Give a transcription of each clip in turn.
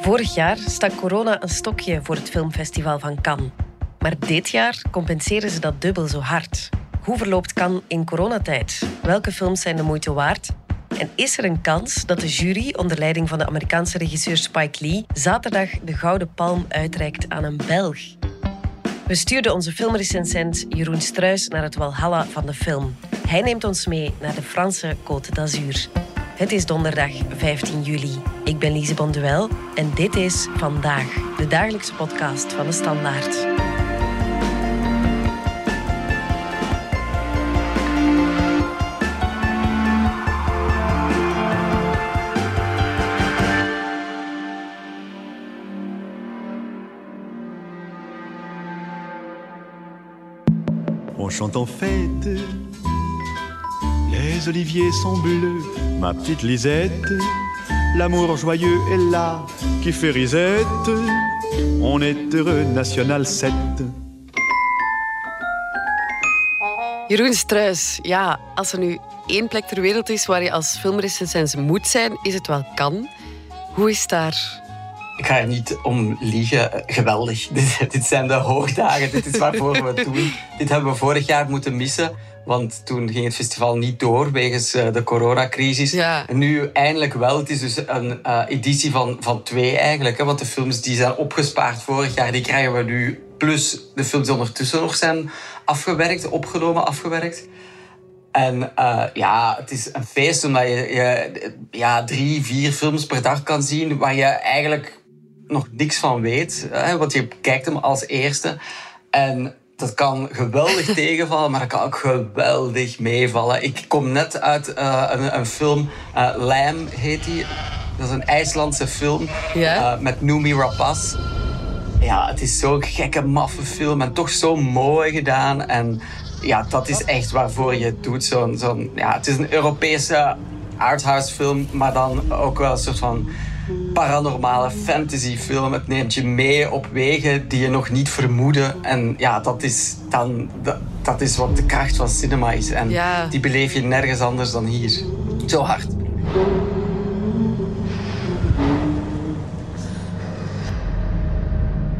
Vorig jaar stak corona een stokje voor het filmfestival van Cannes. Maar dit jaar compenseren ze dat dubbel zo hard. Hoe verloopt Cannes in coronatijd? Welke films zijn de moeite waard? En is er een kans dat de jury onder leiding van de Amerikaanse regisseur Spike Lee zaterdag de Gouden Palm uitreikt aan een Belg? We stuurden onze filmrecensent Jeroen Struis naar het Walhalla van de film. Hij neemt ons mee naar de Franse Côte d'Azur. Het is donderdag 15 juli. Ik ben Lise Bonduel en dit is Vandaag, de dagelijkse podcast van de Standaard. On chante en fête, les oliviers sont bleus, ma petite Lisette, l'amour joyeux est là qui fait risette, on est heureux, National 7. Jeroen Struis, ja, als er nu één plek ter wereld is waar je als filmrecensent moet zijn, is het wel kan. Hoe is daar? Ik ga er niet om liegen. Geweldig. Dit, dit zijn de hoogdagen. Dit is waarvoor we het doen. Dit hebben we vorig jaar moeten missen. Want toen ging het festival niet door wegens eh, de coronacrisis. Ja. En nu eindelijk wel. Het is dus een eh, editie van, van twee eigenlijk. Hè, want de films die zijn opgespaard vorig jaar, die krijgen we nu. Plus de films die ondertussen nog zijn afgewerkt, opgenomen, afgewerkt. En uh, ja, het is een feest omdat je, je ja, drie, vier films per dag kan zien waar je eigenlijk nog niks van weet. Hè, want je kijkt hem als eerste. En dat kan geweldig tegenvallen, maar dat kan ook geweldig meevallen. Ik kom net uit uh, een, een, film, uh, Lamb heet die. Dat is een IJslandse film ja? met Noomi Rapace. Ja, het is zo'n gekke, maffe film en toch zo mooi gedaan. En ja, dat is echt waarvoor je het doet. Zo'n, zo'n, ja, het is een Europese arthouse film, maar dan ook wel een soort van paranormale fantasyfilm. Het neemt je mee op wegen die je nog niet vermoedde. En ja, dat is, dan, dat, dat is wat de kracht van cinema is. En ja. die beleef je nergens anders dan hier. Zo hard.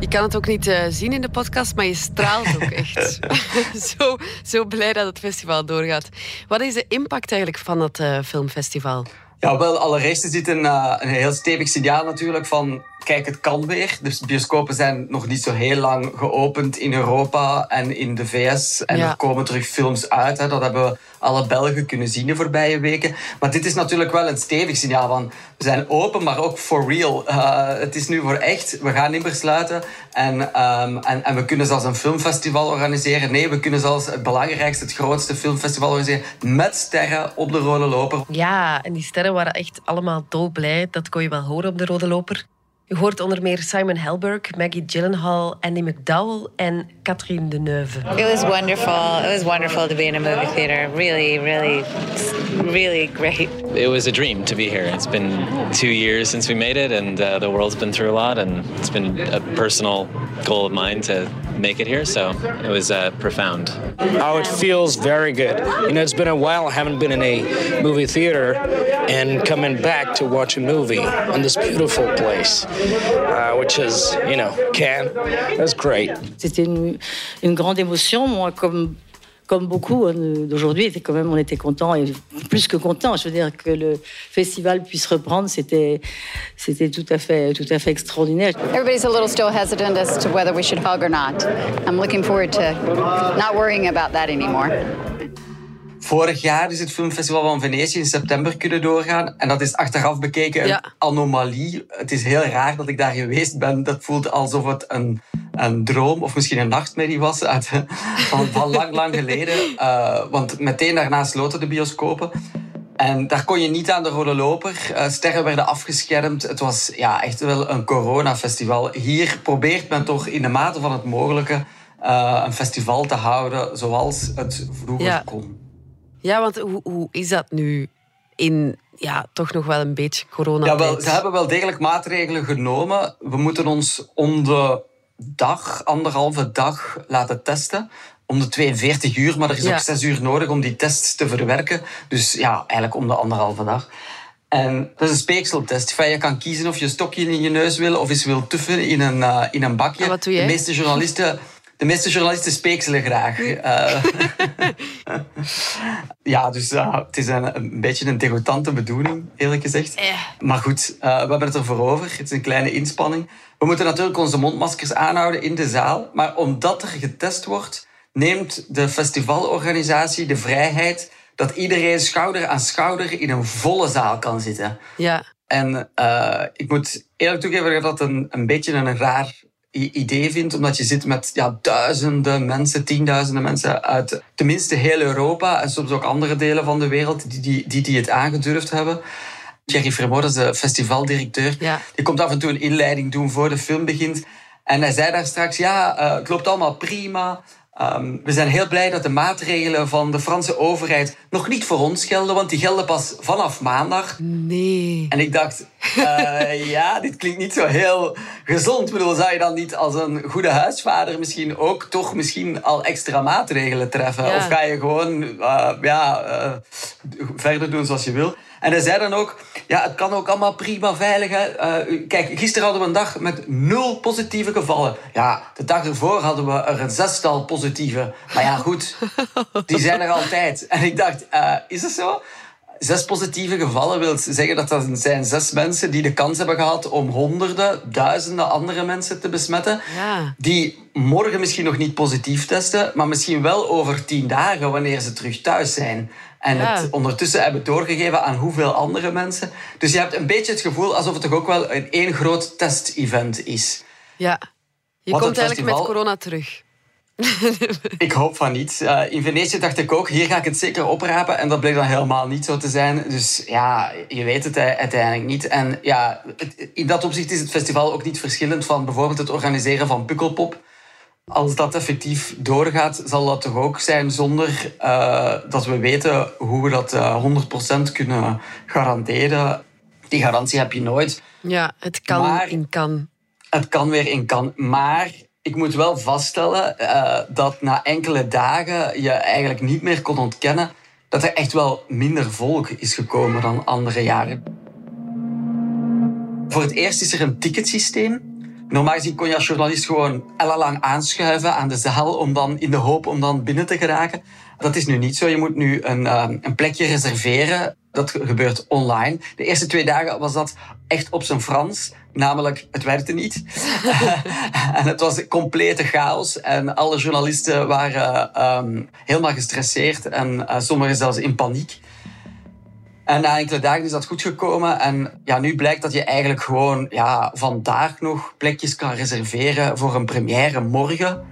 Je kan het ook niet uh, zien in de podcast, maar je straalt ook echt. zo, zo blij dat het festival doorgaat. Wat is de impact eigenlijk van dat uh, filmfestival? Ja, wel, allereerst is dit een, uh, een heel stevig signaal natuurlijk van... Kijk, het kan weer. Dus bioscopen zijn nog niet zo heel lang geopend in Europa en in de VS. En ja. er komen terug films uit. Hè. Dat hebben we alle Belgen kunnen zien de voorbije weken. Maar dit is natuurlijk wel een stevig signaal van... We zijn open, maar ook for real. Uh, het is nu voor echt. We gaan niet meer sluiten. En, um, en, en we kunnen zelfs een filmfestival organiseren. Nee, we kunnen zelfs het belangrijkste, het grootste filmfestival organiseren. Met sterren op de Rode Loper. Ja, en die sterren waren echt allemaal dolblij. Dat kon je wel horen op de Rode Loper. Je hoort onder meer Simon Helberg, Maggie Gyllenhaal, Andy McDowell en Catherine Deneuve. It was wonderful. It was wonderful to be in a movie theater. Really, really, really great. It was a dream to be here. It's been two years since we made it, and uh, the world's been through a lot, and it's been a personal goal of mine to make it here. So it was uh, profound. Oh, it feels very good. You know, it's been a while. I haven't been in a movie theater, and coming back to watch a movie in this beautiful place. Uh, which is, you know, Cannes. That's great. C'était une, une, grande émotion, moi, comme, comme beaucoup d'aujourd'hui, quand même, on était content et plus que content. Je veux dire que le festival puisse reprendre, c'était, c'était tout à fait, tout à fait extraordinaire. Everybody's a little still hesitant as to whether we should hug or not. I'm looking forward to not worrying about that anymore. Vorig jaar is het filmfestival van Venetië in september kunnen doorgaan. En dat is achteraf bekeken een ja. anomalie. Het is heel raar dat ik daar geweest ben. Dat voelt alsof het een, een droom of misschien een nachtmerrie was uit, van, van lang, lang geleden. Uh, want meteen daarna sloten de bioscopen. En daar kon je niet aan de rode loper. Uh, sterren werden afgeschermd. Het was ja, echt wel een coronafestival. Hier probeert men toch in de mate van het mogelijke uh, een festival te houden zoals het vroeger ja. kon. Ja, want hoe, hoe is dat nu in ja, toch nog wel een beetje corona? Ja, wel, ze hebben wel degelijk maatregelen genomen. We moeten ons om de dag, anderhalve dag laten testen. Om de 42 uur, maar er is Ja. ook 6 uur nodig om die tests te verwerken. Dus ja, eigenlijk om de anderhalve dag. En dat is een speekseltest. Enfin, je kan kiezen of je een stokje in je neus wil of eens wil tuffen in een, uh, in een bakje. En wat doe jij? De meeste journalisten... De meeste journalisten speekselen graag. Uh, ja, dus uh, het is een, een beetje een degoutante bedoeling, eerlijk gezegd. Eh. Maar goed, uh, we hebben het ervoor over. Het is een kleine inspanning. We moeten natuurlijk onze mondmaskers aanhouden in de zaal. Maar omdat er getest wordt, neemt de festivalorganisatie de vrijheid dat iedereen schouder aan schouder in een volle zaal kan zitten. Ja. En ik moet eerlijk toegeven dat dat een, een beetje een raar idee vind, omdat je zit met ja, duizenden mensen, tienduizenden mensen uit tenminste heel Europa en soms ook andere delen van de wereld die die, die, die het aangedurfd hebben. Thierry Fremont, dat is de festivaldirecteur, Ja. die komt af en toe een inleiding doen voor de film begint. En hij zei daar straks, ja, uh, het loopt allemaal prima. Um, we zijn heel blij dat de maatregelen van de Franse overheid nog niet voor ons gelden, want die gelden pas vanaf maandag. Nee. En ik dacht, uh, ja, dit klinkt niet zo heel gezond. Ik bedoel, zou je dan niet als een goede huisvader misschien ook toch misschien al extra maatregelen treffen? Ja. Of ga je gewoon uh, ja, verder doen zoals je wil? En hij zei dan ook, ja, het kan ook allemaal prima veilig. Hè. Kijk, gisteren hadden we een dag met nul positieve gevallen. Ja, de dag ervoor hadden we er een zestal positieve. Maar ja, goed, die zijn er altijd. En ik dacht, is het zo? Zes positieve gevallen wil zeggen dat dat zijn zes mensen die de kans hebben gehad om honderden, duizenden andere mensen te besmetten. Ja. Die morgen misschien nog niet positief testen, maar misschien wel over tien dagen wanneer ze terug thuis zijn. En Ja. het ondertussen hebben doorgegeven aan hoeveel andere mensen. Dus je hebt een beetje het gevoel alsof het toch ook wel een één groot test-event is. Ja. Je Wat komt eigenlijk met corona terug. Ik hoop van niet. Uh, in Venetië dacht ik ook, hier ga ik het zeker oprapen. En dat bleek dan helemaal niet zo te zijn. Dus ja, je weet het eh, uiteindelijk niet. En ja, het- in dat opzicht is het festival ook niet verschillend van bijvoorbeeld het organiseren van Pukkelpop. Als dat effectief doorgaat, zal dat toch ook zijn zonder eh, dat we weten hoe we dat eh, 100% kunnen garanderen. Die garantie heb je nooit. Ja, het kan Maar- in kan. Het kan weer in kan. Maar ik moet wel vaststellen eh, dat na enkele dagen je eigenlijk niet meer kon ontkennen dat er echt wel minder volk is gekomen dan andere jaren. Voor het eerst is er een ticketsysteem. Normaal gezien kon je als journalist gewoon ellenlang aanschuiven aan de zaal om dan, in de hoop om dan binnen te geraken. Dat is nu niet zo. Je moet nu een, eh, een plekje reserveren. Dat gebeurt online. De eerste twee dagen was dat echt op zijn Frans. Namelijk, het werkte niet. en het was complete chaos. En alle journalisten waren ehm, helemaal gestresseerd. En eh, sommigen zelfs in paniek. En na enkele dagen is dat goed gekomen. En ja, nu blijkt dat je eigenlijk gewoon ja, vandaag nog plekjes kan reserveren voor een première morgen.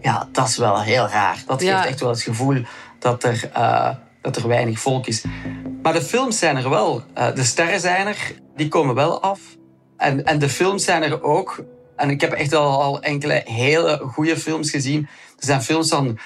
Ja, dat is wel heel raar. Dat Ja. geeft echt wel het gevoel dat er, eh, dat er weinig volk is. Maar de films zijn er wel. Eh, de sterren zijn er. Die komen wel af. En, en de films zijn er ook. En ik heb echt al, al enkele hele goede films gezien. Er zijn films van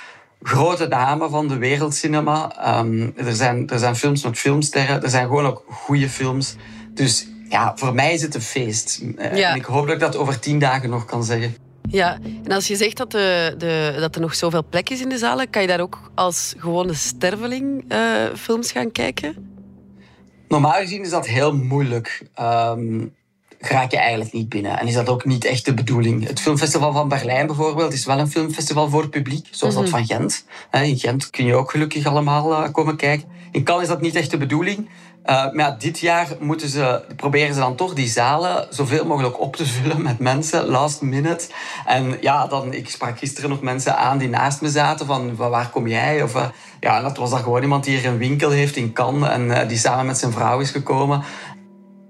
grote namen van de wereldcinema. Ehm, er, zijn, er zijn films met filmsterren. Er zijn gewoon ook goede films. Dus ja, voor mij is het een feest. Eh, Ja. En ik hoop dat ik dat over tien dagen nog kan zeggen. Ja, en als je zegt dat, de, de, dat er nog zoveel plek is in de zalen, kan je daar ook als gewone sterveling eh, films gaan kijken? Normaal gezien is dat heel moeilijk. Ehm raak je eigenlijk niet binnen. En is dat ook niet echt de bedoeling. Het filmfestival van Berlijn bijvoorbeeld is wel een filmfestival voor het publiek, zoals dat van Gent. In Gent kun je ook gelukkig allemaal eh, komen kijken. In Cannes is dat niet echt de bedoeling. Eh, maar ja, dit jaar moeten ze, proberen ze dan toch die zalen zoveel mogelijk op te vullen met mensen, last minute. En ja, dan, ik sprak gisteren nog mensen aan die naast me zaten van, waar kom jij? Of, eh, ja, dat was dan gewoon iemand die hier een winkel heeft in Cannes en die samen met zijn vrouw is gekomen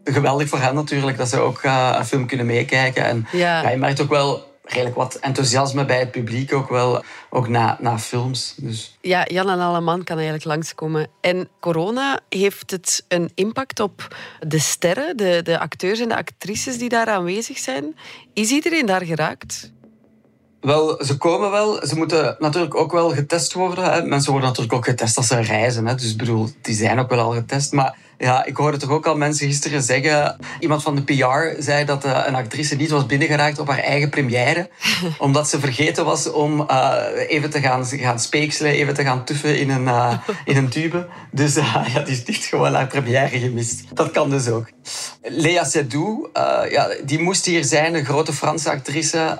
geweldig voor hen natuurlijk dat ze ook eh, een film kunnen meekijken. En Ja. ja, je merkt ook wel redelijk wat enthousiasme bij het publiek, ook wel ook na, na films. Dus Ja, Jan en Alleman kan eigenlijk langskomen. En corona, heeft het een impact op de sterren, de, de acteurs en de actrices die daar aanwezig zijn? Is iedereen daar geraakt? Wel, ze komen wel. Ze moeten natuurlijk ook wel getest worden. Hè. Mensen worden natuurlijk ook getest als ze reizen. Hè. Dus bedoel, die zijn ook wel al getest. Maar ja, ik hoorde toch ook al mensen gisteren zeggen... Iemand van de PR zei dat uh, een actrice niet was binnengeraakt op haar eigen première. omdat ze vergeten was om uh, even te gaan, gaan speekselen, even te gaan tuffen in een, uh, in een tube. Dus ja, die heeft gewoon haar première gemist. Dat kan dus ook. Lea Seydoux, ja, die moest hier zijn. Een grote Franse actrice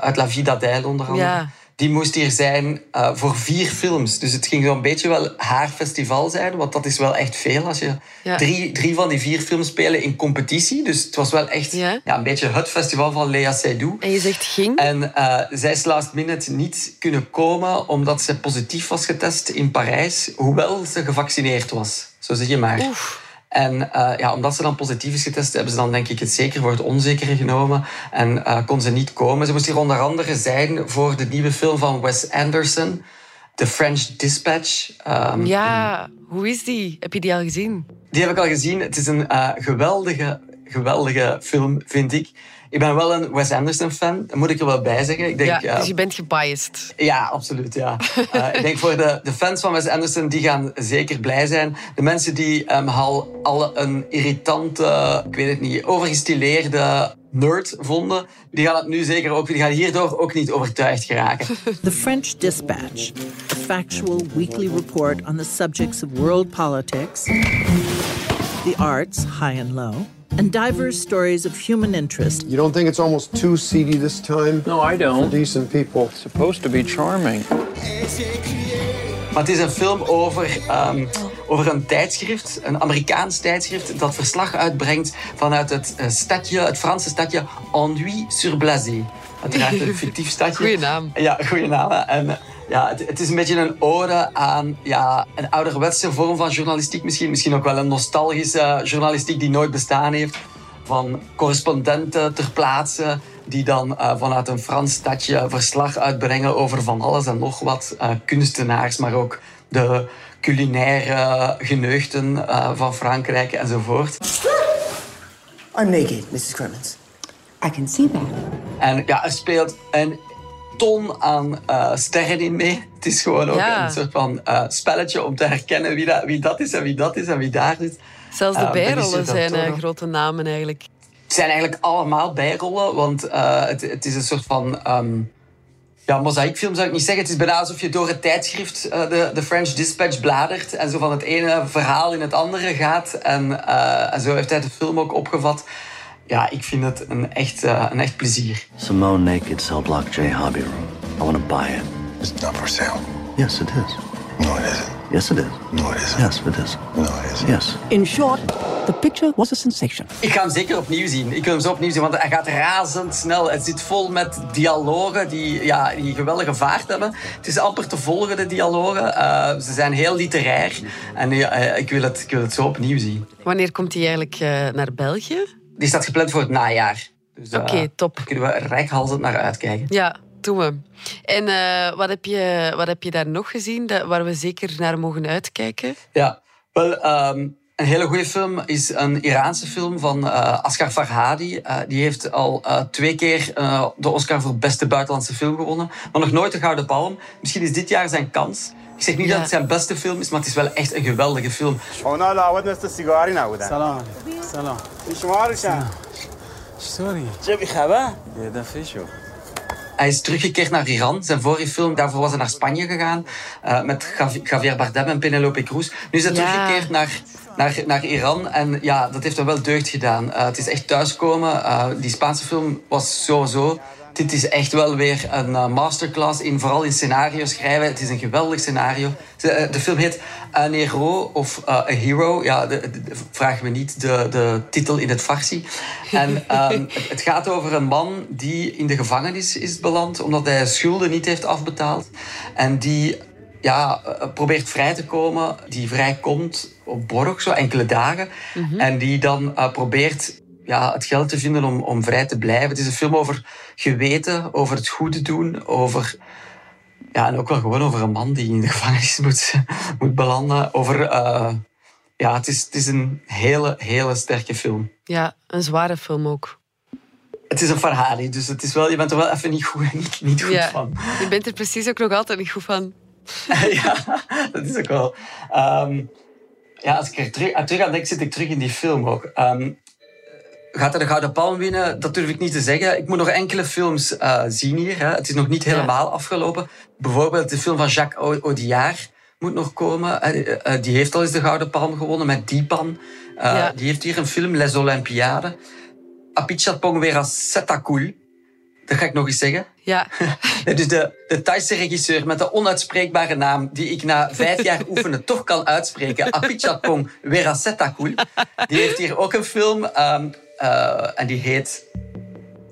uit La Vida d'Elle onder andere. Ja die moest hier zijn uh, voor vier films. Dus het ging zo'n beetje wel haar festival zijn, want dat is wel echt veel als je ja. drie, drie van die vier films spelen in competitie. Dus het was wel echt ja. Ja, een beetje het festival van Lea Seydoux. En je zegt ging? En uh, zij is last minute niet kunnen komen omdat ze positief was getest in Parijs, hoewel ze gevaccineerd was. Zo zeg je maar. Oef. En uh, ja, omdat ze dan positief is getest, hebben ze dan denk ik het zeker voor het onzekere genomen. En uh, kon ze niet komen. Ze moest hier onder andere zijn voor de nieuwe film van Wes Anderson, The French Dispatch. Um, ja, hoe is die? Heb je die al gezien? Die heb ik al gezien. Het is een uh, geweldige, geweldige film, vind ik. Ik ben wel een Wes Anderson fan, dat moet ik er wel bij zeggen. Ik denk, ja, dus je bent gebiased. Ja, absoluut. Ja. uh, ik denk voor de, de fans van Wes Anderson, die gaan zeker blij zijn. De mensen die um, al, al een irritante, ik weet het niet, overgestileerde nerd vonden, die gaan het nu zeker ook, die gaan hierdoor ook niet overtuigd geraken. The French Dispatch, a factual weekly report on the subjects of world politics, the arts, high and low, and diverse stories of human interest. You don't think it's almost too seedy this time? No, I don't. For decent people. It's supposed to be charming. Maar het is een film over, um, over een tijdschrift, een Amerikaans tijdschrift, dat verslag uitbrengt vanuit het uh, stadje, het Franse stadje Ennui-sur-Blasé. Uiteraard een fictief stadje. Goeie naam. Ja, goeie naam. En ja, het, het, is een beetje een ode aan ja, een ouderwetse vorm van journalistiek. Misschien, misschien ook wel een nostalgische journalistiek die nooit bestaan heeft. Van correspondenten ter plaatse die dan uh, vanuit een Frans stadje verslag uitbrengen over van alles en nog wat. Uh, kunstenaars, maar ook de culinaire geneugten uh, van Frankrijk enzovoort. I'm naked, Mrs. Cremens. I can see that. En ja, er speelt een ton aan uh, sterren in mee. Het is gewoon ook Ja. een soort van uh, spelletje om te herkennen wie dat, wie dat is en wie dat is en wie daar zit. Zelfs de Benicio bijrollen zijn eh, grote namen eigenlijk. Het zijn eigenlijk allemaal bijrollen, want het, het is een soort van... Um, ja, mozaïekfilm zou ik niet zeggen. Het is bijna alsof je door het tijdschrift uh, de, de French Dispatch bladert en zo van het ene verhaal in het andere gaat. En, uh, en zo heeft hij de film ook opgevat. Ja, ik vind het een echt, uh, een echt plezier. Simone Naked Cell Block J Hobby Room. I want to buy it. It's not for sale. Yes, it is. No, it isn't. Yes, it is. No, it isn't. Yes, it is. No, it isn't. Yes. In short, the picture was a sensation. Ik ga hem zeker opnieuw zien. Ik wil hem zo opnieuw zien, want hij gaat razendsnel. Het zit vol met dialogen die, ja, die geweldige vaart hebben. Het is amper te volgen, de dialogen. Uh, ze zijn heel literair. En uh, ik, wil het, ik wil het zo opnieuw zien. Wanneer komt hij eigenlijk uh, naar België? Die staat gepland voor het najaar. Dus, Oké, okay, top. Daar kunnen we rijkhalsend naar uitkijken. Ja, doen we. En uh, wat, heb je, wat heb je daar nog gezien dat, waar we zeker naar mogen uitkijken? Ja, wel, um, een hele goede film is een Iraanse film van uh, Asghar Farhadi. Uh, die heeft al twee keer de Oscar voor beste buitenlandse film gewonnen. Maar nog nooit de Gouden Palm. Misschien is dit jaar zijn kans. Ik zeg niet ja. dat het zijn beste film is, maar het is wel echt een geweldige film. Salam. Salam. Sorry. Ja, dat is joh. Hij is teruggekeerd naar Iran. Zijn vorige film, daarvoor was hij naar Spanje gegaan. Uh, met Javier Bardem en Penelope Cruz. Nu is hij ja. teruggekeerd naar, naar, naar Iran. En ja, dat heeft hem wel deugd gedaan. Uh, het is echt thuiskomen. Uh, die Spaanse film was sowieso... Dit is echt wel weer een masterclass in vooral in scenario schrijven. Het is een geweldig scenario. De, de film heet Un Hero of uh, A Hero. Ja, de, de, vraag me niet de, de titel in het Farsi. En um, het, het, gaat over een man die in de gevangenis is beland omdat hij schulden niet heeft afbetaald. En die ja, probeert vrij te komen. Die vrijkomt op borg, zo enkele dagen. Mm -hmm. En die dan uh, probeert ja, het geld te vinden om, om vrij te blijven. Het is een film over geweten, over het goede doen, over... Ja, en ook wel gewoon over een man die in de gevangenis moet, moet belanden. Over... Uh, ja, het is, het is een hele, hele sterke film. Ja, een zware film ook. Het is een Ferrari, dus het is wel, je bent er wel even niet goed, niet, niet goed Ja, van. je bent er precies ook nog altijd niet goed van. ja, dat is ook wel. Ehm, ja, als ik er terug, aan terug aan denk, zit ik terug in die film ook. Ehm, gaat hij de Gouden Palm winnen? Dat durf ik niet te zeggen. Ik moet nog enkele films eh, zien hier. Hè. Het is nog niet helemaal afgelopen. Bijvoorbeeld de film van Jacques Au- Audiard moet nog komen. Eh, eh, die heeft al eens de Gouden Palm gewonnen met Dipan. Eh, Ja. Die heeft hier een film, Les Olympiades. Apichatpong Vera Setakul. Dat ga ik nog eens zeggen. Ja. Dus de, de Thaise regisseur met de onuitspreekbare naam, die ik na vijf jaar oefenen toch kan uitspreken, Apichatpong Werasetakul, die heeft hier ook een film ehm, eh, en die heet...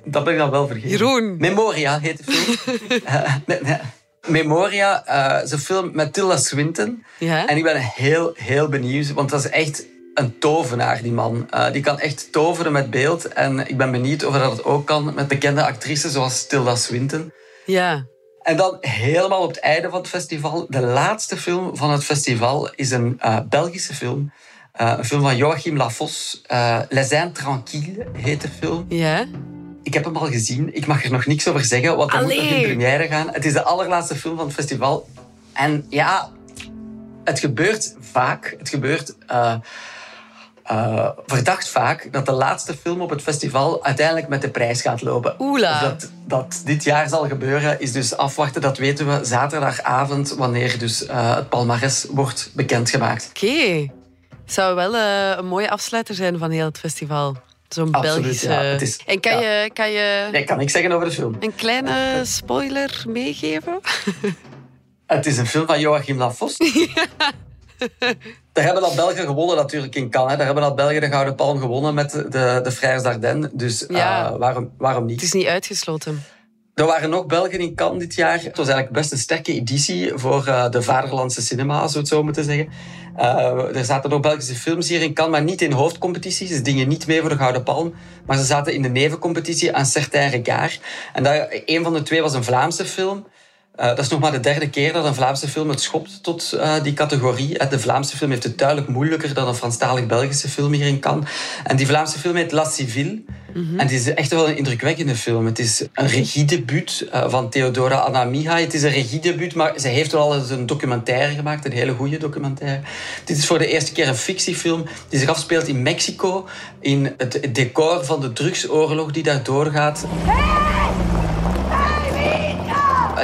Dat ben ik dan wel vergeten. Jeroen. Memoria heet de film. Eh, nee, nee. Memoria eh, is een film met Tilda Swinton. Ja. En ik ben heel, heel benieuwd, want dat is echt een tovenaar, die man. Die kan echt toveren met beeld. En ik ben benieuwd of dat ook kan met bekende actrices zoals Tilda Swinton. Ja. En dan helemaal op het einde van het festival. De laatste film van het festival is een Belgische film. Eh, een film van Joachim Lafos. Eh Les Intranquilles heet de film. Ja. Ik heb hem al gezien. Ik mag er nog niks over zeggen, want hij moet nog in première gaan. Het is de allerlaatste film van het festival. En ja, het gebeurt vaak. Het gebeurt eh, verdacht vaak dat de laatste film op het festival uiteindelijk met de prijs gaat lopen. Oela. Dat, dat dit jaar zal gebeuren, is dus afwachten. Dat weten we zaterdagavond, wanneer dus het palmares wordt bekendgemaakt. Oké. Zou wel eh, een mooie afsluiter zijn van heel het festival. Zo'n Belgische... ja. Het is- en kan, ja. je, kan je Nee, kan ik zeggen over de film. een kleine spoiler meegeven? Het is een film van Joachim Lafos. Daar hebben al Belgen gewonnen natuurlijk in Cannes. hè. Daar hebben al Belgen de Gouden Palm gewonnen met de, de, d'Ardennes. Dus eh, waarom, waarom niet? Het is niet uitgesloten. Er waren nog Belgen in Cannes dit jaar. Het was eigenlijk best een sterke editie voor eh, de vaderlandse cinema, we het zo moeten zeggen. Eh, er zaten nog Belgische films hier in Cannes, maar niet in hoofdcompetities. Ze dingen niet mee voor de Gouden Palm. Maar ze zaten in de nevencompetitie aan Certain Regard. En daar, een van de twee was een Vlaamse film. Eh, dat is nog maar de derde keer dat een Vlaamse film het schopt tot eh, die categorie. Eh, De Vlaamse film heeft het duidelijk moeilijker dan een Franstalig Belgische film hier in Cannes. En die Vlaamse film heet La Civile. En het is echt wel een indrukwekkende film. Het is een regiedebuut eh, van Theodora Anna-Mihai. Het is een regiedebuut, maar ze heeft wel al eens een documentaire gemaakt. Een hele goede documentaire. Dit is voor de eerste keer een fictiefilm die zich afspeelt in Mexico. In het decor van de drugsoorlog die daar doorgaat.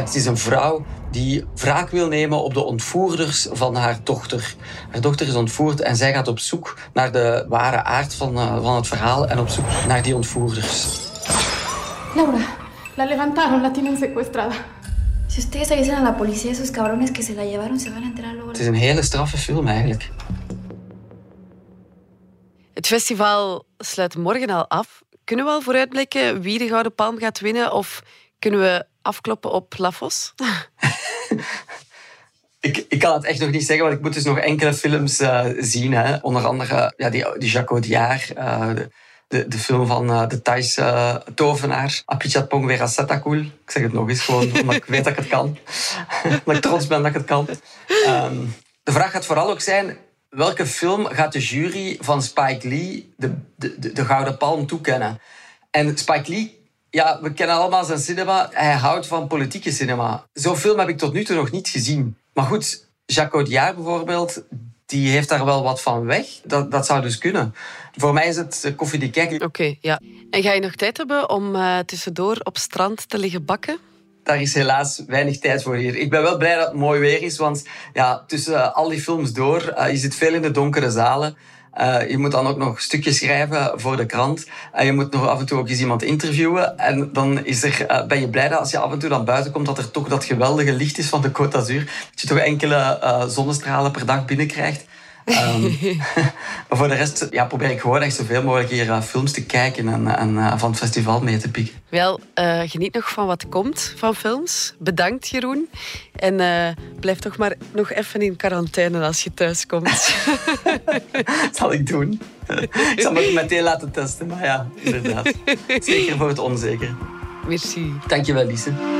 Het is een vrouw die wraak wil nemen op de ontvoerders van haar dochter. Haar dochter is ontvoerd en zij gaat op zoek naar de ware aard van, eh, van het verhaal en op zoek naar die ontvoerders. Laura, la levantaron, la tienen secuestrada. Si ustedes avisen a la policía, esos cabrones que se la llevaron se van a enterar luego. Het is een hele straffe film eigenlijk. Het festival sluit morgen al af. Kunnen we al vooruitblikken wie de Gouden Palm gaat winnen? Of kunnen we afkloppen op Lafos? Ik, ik kan het echt nog niet zeggen, want ik moet dus nog enkele films eh, zien. Hè. Onder andere ja, die, die Jacques Audiard, eh, de, de, film van eh, de Thaise tovenaar, Apichatpong Werasetakul. Ik zeg het nog eens, gewoon omdat ik weet dat ik het kan. omdat ik trots ben dat ik het kan. Ehm, de vraag gaat vooral ook zijn, welke film gaat de jury van Spike Lee de, de, de, de Gouden Palm toekennen? En Spike Lee ja, we kennen allemaal zijn cinema. Hij houdt van politieke cinema. Zo'n film heb ik tot nu toe nog niet gezien. Maar goed, Jacques Audiard bijvoorbeeld, die heeft daar wel wat van weg. Dat, dat zou dus kunnen. Voor mij is het eh, koffie die kijk. Oké, ja. En ga je nog tijd hebben om eh, tussendoor op strand te liggen bakken? Daar is helaas weinig tijd voor hier. Ik ben wel blij dat het mooi weer is, want ja, tussen al die films door, eh, je zit veel in de donkere zalen. Eh, je moet dan ook nog stukjes schrijven voor de krant. En je moet nog af en toe ook eens iemand interviewen. En dan is er, eh, ben je blij dat als je af en toe dan buiten komt, dat er toch dat geweldige licht is van de Côte d'Azur. Dat je toch enkele eh, zonnestralen per dag binnenkrijgt. Maar voor de rest ja, probeer ik gewoon echt zoveel mogelijk hier eh, films te kijken en, en eh, van het festival mee te pikken. Wel, eh, geniet nog van wat komt van films. Bedankt, Jeroen. En eh, blijf toch maar nog even in quarantaine als je thuis komt. Dat zal ik doen. Ik zal me meteen laten testen, maar ja, inderdaad. Zeker voor het onzeker. Merci. Dankjewel, Lise.